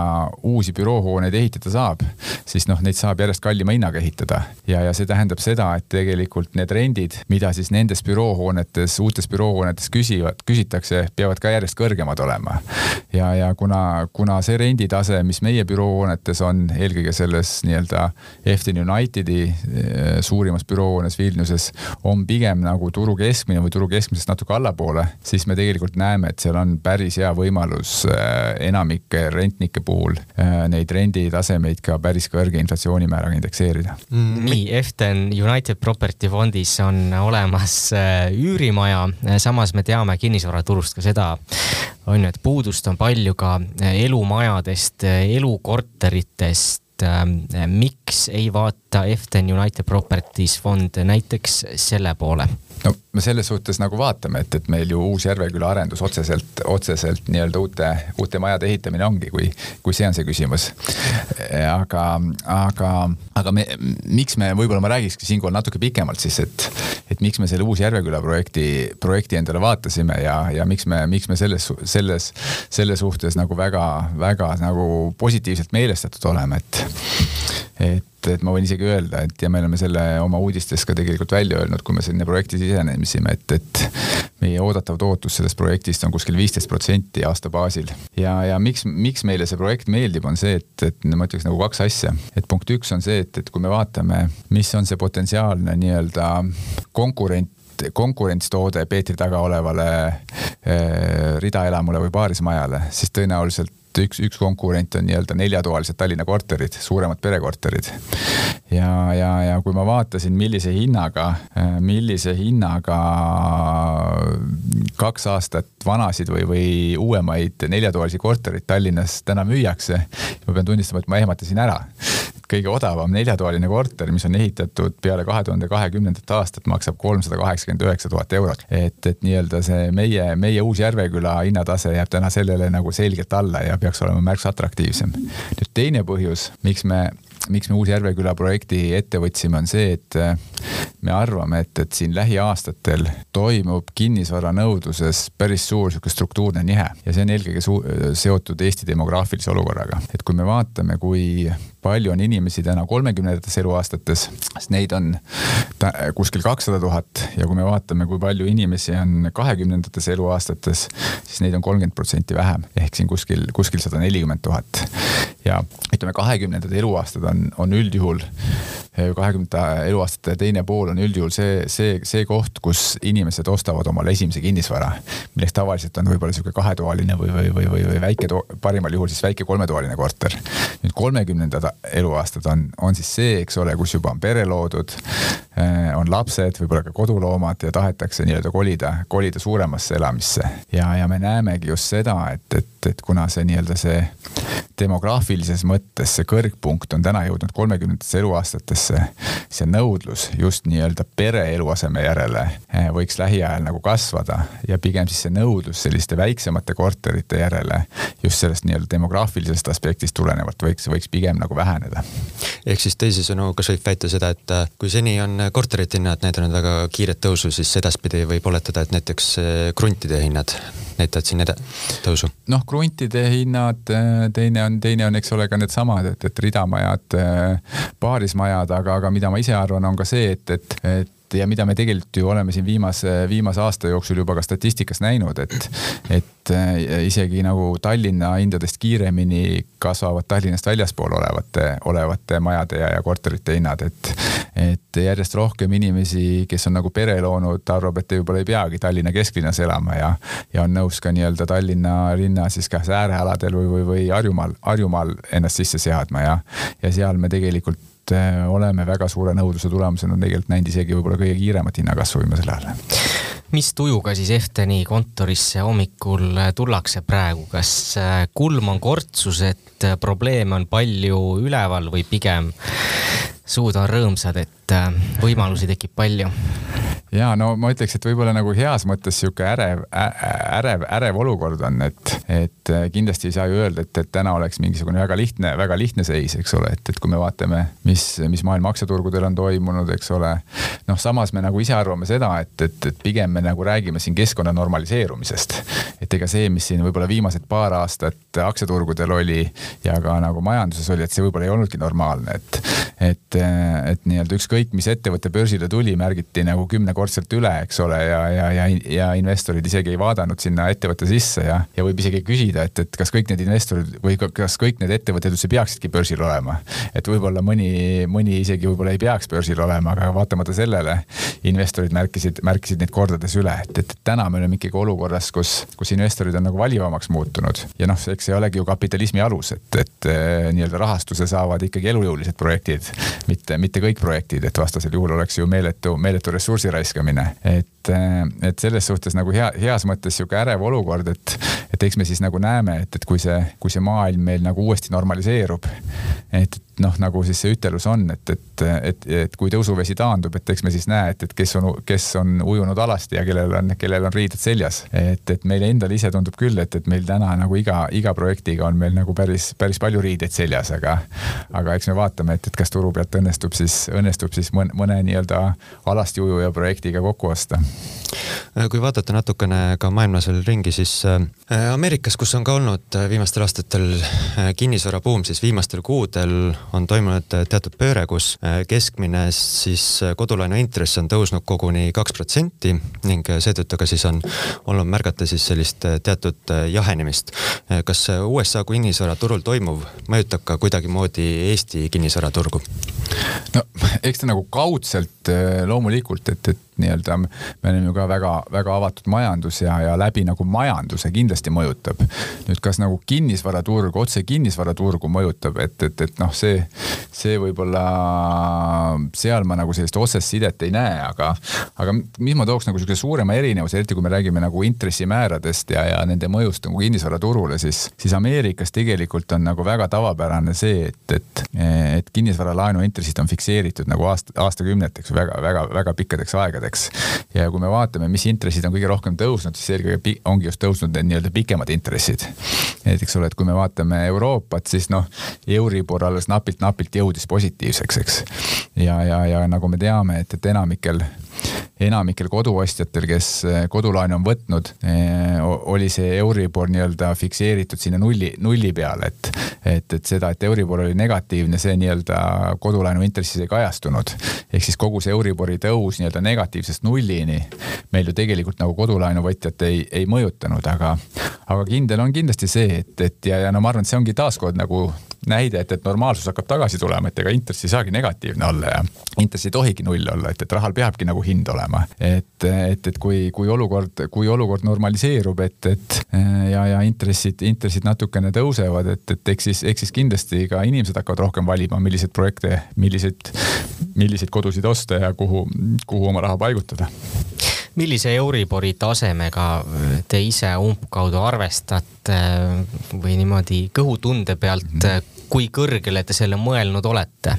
uusi büroohooneid ehitada saab, siis noh, neid saab järjest kallima hinnaga ehitada ja, ja see tähendab seda, et tegelikult need rendid, mida siis nendes büroohoonetes, uutes büroohoonetes küsivad, küsitakse, peavad ka järjest kõrgemad olema. ja, ja kuna, kuna see renditase, mis meie büroohoonetes on, eelkõige selles nii-öelda Efton Unitedi eh, suurimas büroohoones Vilniuses, on pigem nagu turu keskmine või turu keskmisest natuke allapoole, siis me tegelikult näeme, et seal on päris hea võimalus eh, enamike rentnike puhul eh, neid renditasemeid ka päris kõrge inflatsioonimääraga indekseerida. Mm.. nii, Efton United Property Fondis on olemas üürimaja, samas me teame kinnisvaraturust ka seda, on ju, et puudust on palju ka elumajadest, elukorteritest. Miks ei vaata Efton United Properties fond näiteks selle poole? No me selles suhtes nagu vaatame, et, et meil ju Uus-Järveküla arendus otseselt, otseselt nii-öelda uute, uute majade ehitamine ongi, kui, kui see on see küsimus. aga, aga, aga me, miks me, võib-olla ma räägikski siinkohal natuke pikemalt siis, et, et miks me selle Uus-Järveküla projekti, projekti endale vaatasime ja, ja miks me, miks me selles, selles, selle suhtes nagu väga, väga nagu positiivselt meelestatud oleme, et, et et, ma võin isegi öelda, et ja me oleme selle oma uudistes ka tegelikult välja öelnud, kui me sinna projekti sisenesime, et, et meie oodatav tootlus sellest projektist on kuskil viisteist protsenti aasta baasil. ja, ja miks, miks meile see projekt meeldib, on see, et, et ma ütleks nagu kaks asja. et punkt üks on see, et, et kui me vaatame, mis on see potentsiaalne nii-öelda konkurent konkurentstoode Peetri taga olevale eh, ridaelamule või paarismajale, siis tõenäoliselt üks, üks konkurent on nii-öelda neljatoalised Tallinna korterid, suuremad perekorterid. ja, ja, ja kui ma vaatasin, millise hinnaga, millise hinnaga kaks aastat vanasid või, või uuemaid neljatoalisi korterid Tallinnas täna müüakse, ma pean tunnistama, et ma ehmatasin ära kõige odavam neljatoaline korter, mis on ehitatud peale kahe tuhande kahekümnendat aastat, maksab kolmsada kaheksakümmend üheksa tuhat eurot. et, et nii-öelda see meie, meie Uus-Järveküla hinnatase jääb täna sellele nagu selgelt alla ja peaks olema märksa atraktiivsem. nüüd teine põhjus, miks me miks me Uus-Järveküla projekti ette võtsime, on see, et äh, me arvame, et, et siin lähiaastatel toimub kinnisvaranõudluses päris suur sihuke struktuurne nihe ja see on eelkõige seotud Eesti demograafilise olukorraga. et kui me vaatame, kui palju on inimesi täna kolmekümnendates eluaastates, siis neid on kuskil kakssada tuhat ja kui me vaatame, kui palju inimesi on kahekümnendates eluaastates, siis neid on kolmkümmend protsenti vähem ehk siin kuskil, kuskil sada nelikümmend tuhat. ja ütleme, kahekümnendad eluaastad on, on üldjuhul kahekümnenda eluaastate teine pool on üldjuhul see, see, see koht, kus inimesed ostavad omale esimese kinnisvara, milleks tavaliselt on võib-olla sihuke kahetoaline või, või, või, või, või väike, parimal juhul siis väike kolmetoaline korter. nüüd kolmekümnendad eluaastad on, on siis see, eks ole, kus juba on pere loodud, eh, on lapsed, võib-olla ka koduloomad ja tahetakse nii-öelda kolida, kolida suuremasse elamisse. ja, ja me näemegi just seda, et, et, et kuna see nii-öelda see demograafilises mõttes see kõrgpunkt on täna jõudnud kolmekümnendatesse eluaastatesse, see nõudlus just nii-öelda pere eluaseme järele eh, võiks lähiajal nagu kasvada ja pigem siis see nõudlus selliste väiksemate korterite järele just sellest nii-öelda demograafilisest aspektist tulenevalt võiks, võiks pigem nagu väheneda. ehk siis teisisõnu, kas võib väita seda, et äh, kui seni on korterite hinnad näidanud väga kiiret tõusu, siis edaspidi võib oletada, et näiteks äh, kruntide hinnad näitavad siin tõusu? noh, kruntide hinnad, äh, teine on, teine on, eks ole, ka needsamad, et, et ridamajad, paarismajad, aga, aga mida ma ise arvan, on ka see, et, et, et ja mida me tegelikult ju oleme siin viimase, viimase aasta jooksul juba ka statistikas näinud, et, et äh, isegi nagu Tallinna hindadest kiiremini kasvavad Tallinnast väljaspool olevate, olevate majade ja, ja korterite hinnad, et, et järjest rohkem inimesi, kes on nagu pere loonud, arvab, et võib-olla ei peagi Tallinna kesklinnas elama ja, ja on nõus ka nii-öelda Tallinna linna siis kas äärealadel või, või, või Harjumaal, Harjumaal ennast sisse seadma ja, ja seal me tegelikult Äh, oleme väga suure nõudluse tulemusena tegelikult näinud isegi võib-olla kõige kiiremat hinnakasvu viimasel ajal. mis tujuga siis Efteni kontorisse hommikul tullakse praegu, kas äh, kulm on kortsus, et äh, probleeme on palju üleval või pigem suud on rõõmsad, et võimalusi tekib palju? ja no ma ütleks, et võib-olla nagu heas mõttes sihuke ärev, ärev, ärev olukord on, et, et äh, kindlasti ei saa ju öelda, et, et täna oleks mingisugune väga lihtne, väga lihtne seis, eks ole, et, et kui me vaatame, mis, mis maailma aktsiaturgudel on toimunud, eks ole. noh, samas me nagu ise arvame seda, et, et, et pigem me nagu räägime siin keskkonna normaliseerumisest. et ega see, mis siin võib-olla viimased paar aastat aktsiaturgudel oli ja ka nagu majanduses oli, et see võib-olla ei olnudki normaalne, et, et, et nii-öelda ükskõik, mis ettevõte börsile tuli, märgiti nagu kümne korra kahekordselt üle, eks ole, ja, ja, ja, ja investorid isegi ei vaadanud sinna ettevõtte sisse ja, ja võib isegi küsida, et, et kas kõik need investorid või kas kõik need ettevõtted üldse peaksidki börsil olema. et võib-olla mõni, mõni isegi võib-olla ei peaks börsil olema, aga vaatamata sellele investorid märkisid, märkisid neid kordades üle, et, et täna me oleme ikkagi olukorras, kus, kus investorid on nagu valivamaks muutunud. Ja noh, eks see olegi ju kapitalismi alus, et, et eh, nii-öelda rahastuse saavad ikkagi elujõulised projektid, mitte, mitte kõik projektid, et vastasel juhul oleks ju meeletu, meeletu ressursi raiskamine. et, eh, et selles suhtes nagu hea, heas mõttes sihuke ärev olukord, et, et eks me siis nagu näeme, et, et kui see, kui see maailm meil nagu uuesti normaliseerub, et noh, nagu siis see ütelus on, et, et, et, et kui tõusuvesi taandub, et eks me siis näe, et, et kes on, kes on ujunud alasti ja kellel on, kellel on riided seljas. et, et meile endale ise tundub küll, et, et meil täna nagu iga, iga projektiga on meil nagu päris, päris palju riideid seljas, aga, aga eks me vaatame, et, et kas turu pealt õnnestub siis, õnnestub siis mõne, mõne nii-öelda alasti ujuja projektiga kokku osta. kui vaadata natukene ka maailmas veel ringi, siis äh, Ameerikas, kus on ka olnud viimastel aastatel äh, kinnisvarabuum, siis viimastel kuudel on toimunud teatud pööre, kus äh, keskmine siis äh, kodulaenu intress on tõusnud koguni kaks protsenti ning äh, seetõttu ka siis on olnud märgata siis sellist teatud jahenemist. kas USA kinnisvaraturul toimuv mõjutab ka kuidagimoodi Eesti kinnisvaraturgu? no eks ta nagu kaudselt loomulikult, et, et nii-öelda me oleme ju ka väga-väga avatud majandus ja, ja läbi nagu majanduse kindlasti mõjutab. nüüd, kas nagu kinnisvaraturg, otse kinnisvaraturgu mõjutab, et, et, et noh, see, see võib-olla seal ma nagu sellist otsest sidet ei näe, aga, aga mis ma tooks nagu sihukese suurema erinevuse, eriti kui me räägime nagu intressimääradest ja, ja nende mõjust nagu kinnisvaraturule, siis, siis Ameerikas tegelikult on nagu väga tavapärane see, et, et, et kinnisvaralaenu intressid on fikseeritud nagu aasta, aastakümneteks väga-väga-väga pikkadeks aegadeks aegadeks. ja kui me vaatame, mis intressid on kõige rohkem tõusnud, siis eelkõige ongi just tõusnud need nii-öelda pikemad intressid. et eks ole, et kui me vaatame Euroopat, siis noh, Euribor alles napilt-napilt jõudis positiivseks, eks. Ja, ja, ja nagu me teame, et, et enamikel enamikel koduostjatel, kes eh, kodulaenu on võtnud, eh, oli see Euribor nii-öelda fikseeritud sinna nulli, nulli peale, et, et, et seda, et Euribor oli negatiivne, see nii-öelda kodulaenu intressis ei kajastunud. ehk siis kogu see Euribori tõus nii-öelda negatiivsest nullini meil ju tegelikult nagu kodulaenuvõtjat ei, ei mõjutanud, aga, aga kindel on kindlasti see, et, et ja, ja no ma arvan, et see ongi taaskord nagu näide, et, et normaalsus hakkab tagasi tulema, et ega intress ei saagi negatiivne olla ja intress ei tohigi null olla, et, et rahal peabki nagu hind olema. et, et, et kui, kui olukord, kui olukord normaliseerub, et, et ja, ja intressid, intressid natukene tõusevad, et, et eks siis, eks siis kindlasti ka inimesed hakkavad rohkem valima, milliseid projekte, milliseid, milliseid kodusid osta ja kuhu, kuhu oma raha paigutada millise Euribori tasemega te ise umbkaudu arvestate või niimoodi kõhutunde pealt kui kõrgele te selle mõelnud olete?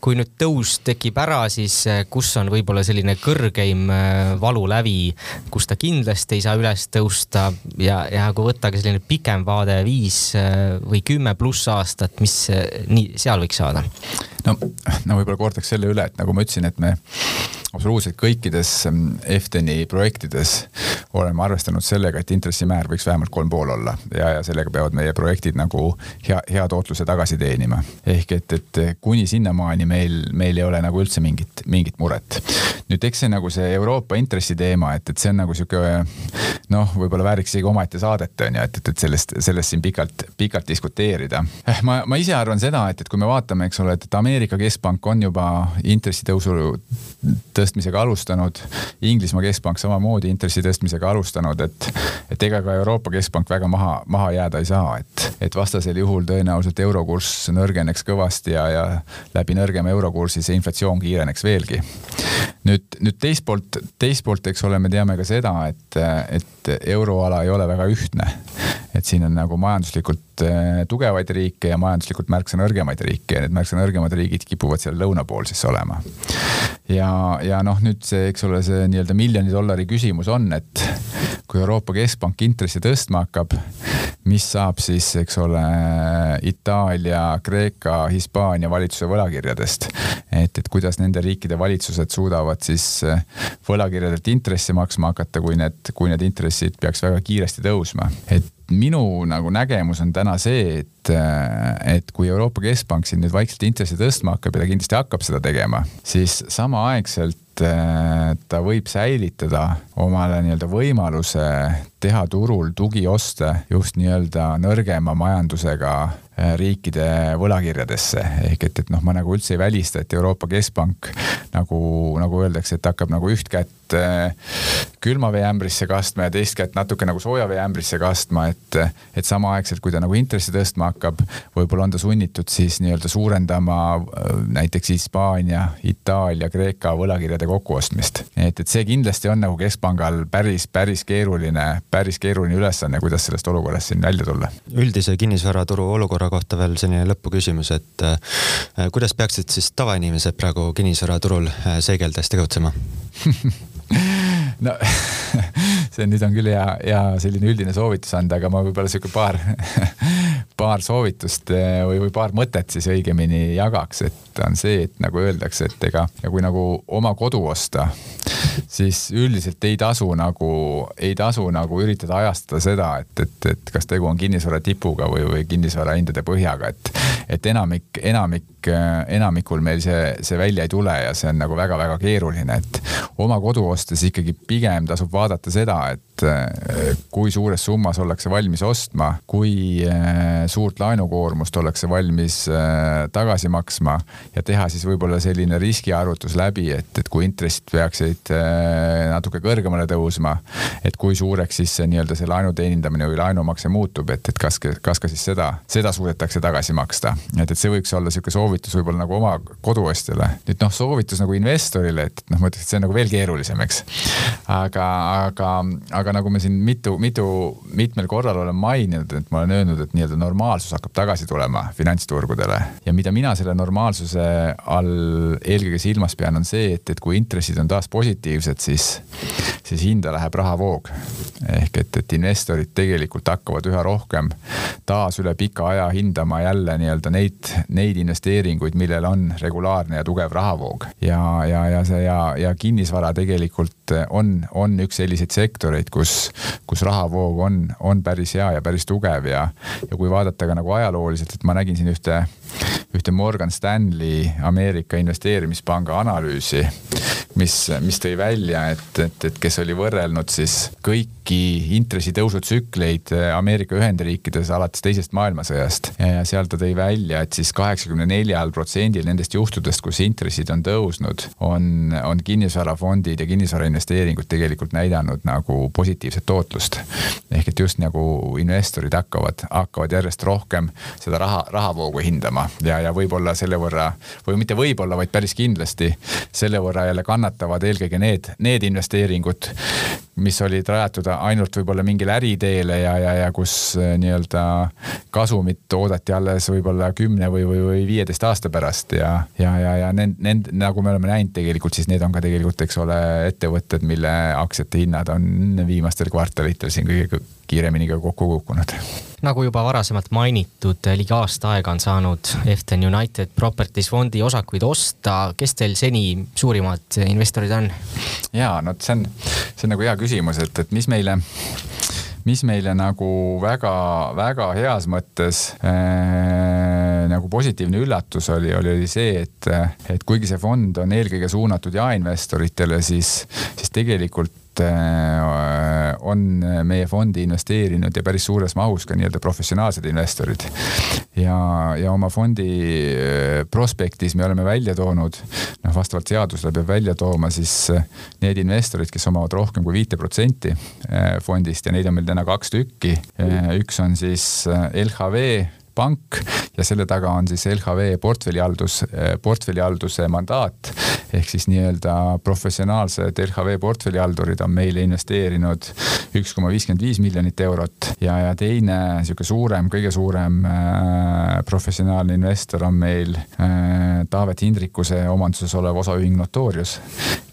kui nüüd tõus tekib ära, siis kus on võib-olla selline kõrgeim eh, valulävi, kus ta kindlasti ei saa üles tõusta ja, ja kui võtta ka selline pikem vaade, viis eh, või kümme pluss aastat, mis nii seal võiks saada? No, no võib-olla kordaks selle üle, et nagu ma ütlesin, et me absoluutselt kõikides EFTEN-i mm, projektides oleme arvestanud sellega, et intressimäär võiks vähemalt kolm pool olla ja, ja sellega peavad meie projektid nagu hea, hea tootluse tagasi teenima. ehk et, et kuni sinnamaani meil, meil ei ole nagu üldse mingit, mingit muret. nüüd eks see nagu see Euroopa intressiteema, et, et see on nagu sihuke noh, võib-olla vääriks isegi omaette saadet on ju, et, et, et sellest, sellest siin pikalt, pikalt diskuteerida. ma, ma ise arvan seda, et, et kui me vaatame, eks ole, et, et Ameerika keskpank on juba intressitõusu tõstmisega alustanud. Inglismaa keskpank samamoodi intressi tõstmisega alustanud, et, et ega ka Euroopa Keskpank väga maha, maha jääda ei saa, et, et vastasel juhul tõenäoliselt eurokurss nõrgeneks kõvasti ja, ja läbi nõrgema eurokursi see inflatsioon kiireneks veelgi. nüüd, nüüd teist poolt, teist poolt, eks ole, me teame ka seda, et, et euroala ei ole väga ühtne. et siin on nagu majanduslikult eh, tugevaid riike ja majanduslikult märksa nõrgemaid riike ja need märksa nõrgemad riigid kipuvad seal lõuna pool siis olema. ja, ja noh, nüüd see, eks ole, see nii-öelda miljoni dollari küsimus on, et kui Euroopa Keskpank intressi tõstma hakkab, mis saab siis, eks ole, Itaalia, Kreeka, Hispaania valitsuse võlakirjadest. et, et kuidas nende riikide valitsused suudavad siis võlakirjadelt intressi maksma hakata, kui need, kui need intressid peaks väga kiiresti tõusma. et minu nagu nägemus on täna see, et, et kui Euroopa Keskpank siin nüüd vaikselt intressi tõstma hakkab ja ta kindlasti hakkab seda tegema, siis samaaegselt ta võib säilitada omale nii-öelda võimaluse teha turul tugioste just nii-öelda nõrgema majandusega äh, riikide võlakirjadesse. ehk et, et noh, ma nagu üldse ei välista, et Euroopa Keskpank nagu, nagu öeldakse, et hakkab nagu üht kätt äh, külma vee ämbrisse kastma ja teist kätt natuke nagu sooja vee ämbrisse kastma, et, et samaaegselt, kui ta nagu intressi tõstma hakkab, võib-olla on ta sunnitud siis nii-öelda suurendama äh, näiteks Hispaania, Itaalia, Kreeka võlakirjade kokkuostmist. et, et see kindlasti on nagu keskpangal päris, päris keeruline päris keeruline ülesanne, kuidas sellest olukorrast siin välja tulla. üldise kinnisvaraturu olukorra kohta veel selline lõpuküsimus, et äh, kuidas peaksid siis tavainimesed praegu kinnisvaraturul äh, seigeldes tegutsema (laughs) (laughs) no (laughs) see nüüd on küll hea, hea selline üldine soovitus anda, aga ma võib-olla sihuke paar, (laughs) paar soovitust eh, või, või paar mõtet siis õigemini jagaks, et on see, et nagu öeldakse, et ega ja kui nagu oma kodu osta, siis üldiselt ei tasu nagu, ei tasu nagu üritada ajastada seda, et, et, et kas tegu on kinnisvara tipuga või, või kinnisvara hindade põhjaga, et, et enamik, enamik, enamikul meil see, see välja ei tule ja see on nagu väga-väga keeruline, et oma kodu ostes ikkagi pigem tasub vaadata seda, et eh, kui suures summas ollakse valmis ostma, kui eh, suurt laenukoormust ollakse valmis eh, tagasi maksma ja teha siis võib-olla selline riskiarvutus läbi, et, et kui intressid peaksid natuke kõrgemale tõusma, et kui suureks siis see nii-öelda see laenu teenindamine või laenumakse muutub, et, et kas, kas ka siis seda, seda suudetakse tagasi maksta. et, et see võiks olla sihuke soovitus võib-olla nagu oma koduostjale. nüüd noh, soovitus nagu investorile, et noh, ma ütleks, et see on nagu veel keerulisem, eks. aga, aga, aga nagu me siin mitu, mitu, mitmel korral olen maininud, et ma olen öelnud, et nii-öelda normaalsus hakkab tagasi tulema finantsturgudele ja mida mina selle normaalsuse all eelkõige silmas pean, on see, et, et kui intressid on taas positiivsed, siis, siis hinda läheb rahavoog. ehk et, et investorid tegelikult hakkavad üha rohkem taas üle pika aja hindama jälle nii-öelda neid, neid investeeringuid, millel on regulaarne ja tugev rahavoog ja, ja, ja see ja, ja kinnisvara tegelikult on, on üks selliseid sektoreid, kus, kus rahavoog on, on päris hea ja päris tugev ja, ja kui vaadata ka nagu ajalooliselt, et ma nägin siin ühte, ühte Morgan Stanley Ameerika investeerimispanga analüüsi, mis, mis tõi välja, et, et, et kes oli võrrelnud siis kõiki intressitõusu tsükleid Ameerika Ühendriikides alates teisest maailmasõjast ja seal ta tõi välja, et siis kaheksakümne neljal protsendil nendest juhtudest, kus intressid on tõusnud, on, on kinnisvarafondid ja kinnisvarainvesteeringud tegelikult näidanud nagu positiivset tootlust. ehk et just nagu investorid hakkavad, hakkavad järjest rohkem seda raha, rahavoogu hindama ja, ja võib-olla selle võrra või mitte võib-olla, vaid päris kindlasti selle võrra jälle kannatavad eelkõige need, need investeeringud, mis olid rajatud ainult võib-olla mingile äriteele ja, ja, ja kus eh, nii-öelda kasumit oodati alles võib-olla kümne või, või, või viieteist aasta pärast ja, ja, ja, ja need, need nagu me oleme näinud tegelikult, siis need on ka tegelikult, eks ole, ettevõtted, mille aktsiate hinnad on viimastel kvartalitel siin kõige kiiremini ka kokku kukkunud. nagu juba varasemalt mainitud, ligi aasta aega on saanud Eften United Properties fondi osakuid osta. kes teil seni suurimad investorid on? ja no see on, see on nagu hea küsimus, et, et mis meile mis meile nagu väga-väga heas mõttes äh, nagu positiivne üllatus oli, oli, oli see, et, et kuigi see fond on eelkõige suunatud jaeinvestoritele, siis, siis tegelikult Äh, on meie fondi investeerinud ja päris suures mahus ka nii-öelda professionaalsed investorid. ja, ja oma fondi äh, prospektis me oleme välja toonud, noh, vastavalt seadusele peab välja tooma siis äh, need investorid, kes omavad rohkem kui viite protsenti fondist ja neid on meil täna kaks tükki. üks on siis LHV pank ja selle taga on siis LHV portfellihaldus, portfellihalduse mandaat. Ehk siis nii-öelda professionaalsed LHV portfellihaldurid on meile investeerinud üks koma viiskümmend viis miljonit eurot. Ja, ja teine sihuke suurem, kõige suurem äh, professionaalne investor on meil äh, Taavet Hindrikuse omanduses olev osaühing Notorius,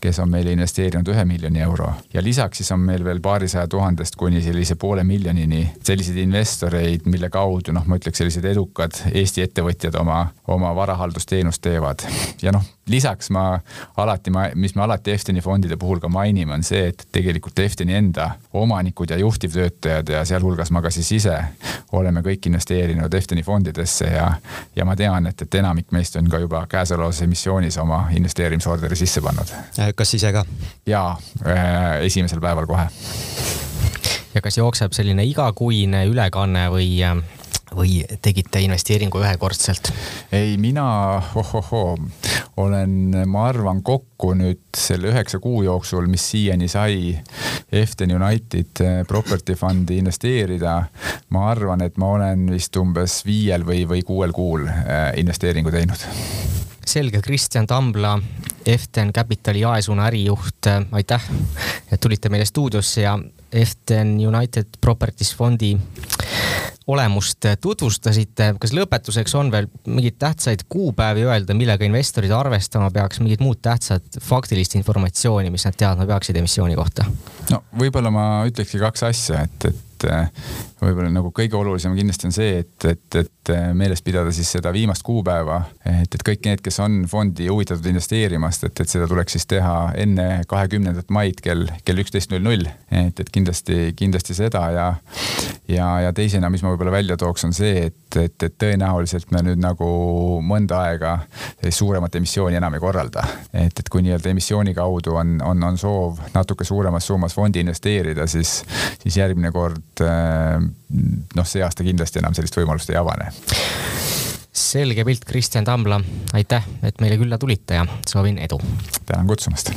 kes on meile investeerinud ühe miljoni euro. Ja lisaks siis on meil veel paarisaja tuhandest kuni sellise poole miljonini selliseid investoreid, mille kaudu noh, ma ütleks sellised edukad Eesti ettevõtjad oma, oma varahaldusteenust teevad ja noh lisaks ma alati, mis me alati Efteni fondide puhul ka mainime, on see, et tegelikult Efteni enda omanikud ja juhtivtöötajad ja sealhulgas ma ka siis ise oleme kõik investeerinud Efteni fondidesse ja, ja ma tean, et, et enamik meist on ka juba käesolevas emissioonis oma investeerimisorderi sisse pannud. kas ise ka? jaa, äh, esimesel päeval kohe. ja kas jookseb selline igakuine ülekanne või äh, või tegite investeeringu ühekordselt? ei, mina ohohoo, olen, ma arvan, kokku nüüd selle üheksa kuu jooksul, mis siiani sai Eften United eh, Property Fundi investeerida. ma arvan, et ma olen vist umbes viiel või, või kuuel kuul eh, investeeringu teinud selge, Kristjan Tambla, Eften Capitali jaesuuna ärijuht, aitäh, et tulite meile stuudiosse ja Eften United Properties fondi olemust tutvustasite. kas lõpetuseks on veel mingeid tähtsaid kuupäevi öelda, millega investorid arvestama peaks, mingit muud tähtsat faktilist informatsiooni, mis nad teadma peaksid emissiooni kohta? no võib-olla ma ütlekski kaks asja, et, et võib-olla nagu kõige olulisem kindlasti on see, et, et, et äh, meeles pidada siis seda viimast kuupäeva, et, et kõik need, kes on fondi huvitatud investeerimast, et, et seda tuleks siis teha enne kahekümnendat maid kell, kell üksteist null null. et, et kindlasti, kindlasti seda ja, ja, ja teisena, mis ma võib-olla välja tooks, on see, et, et, et tõenäoliselt me nüüd nagu mõnda aega suuremat emissiooni enam ei korralda. et, et kui nii-öelda emissiooni kaudu on, on, on soov natuke suuremas summas fondi investeerida, siis, siis järgmine kord äh, noh, see aasta kindlasti enam sellist võimalust ei avane selge pilt, Kristjan Tambla, aitäh, et meile külla tulite ja soovin edu. tänan kutsumast.